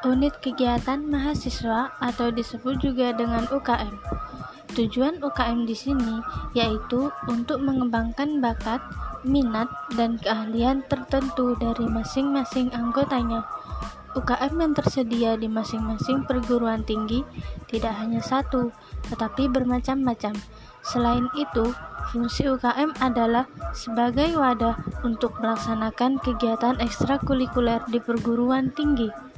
Unit Kegiatan Mahasiswa atau disebut juga dengan UKM. Tujuan UKM di sini yaitu untuk mengembangkan bakat, minat, dan keahlian tertentu dari masing-masing anggotanya. UKM yang tersedia di masing-masing perguruan tinggi tidak hanya satu, tetapi bermacam-macam. Selain itu, fungsi UKM adalah sebagai wadah untuk melaksanakan kegiatan ekstrakurikuler di perguruan tinggi.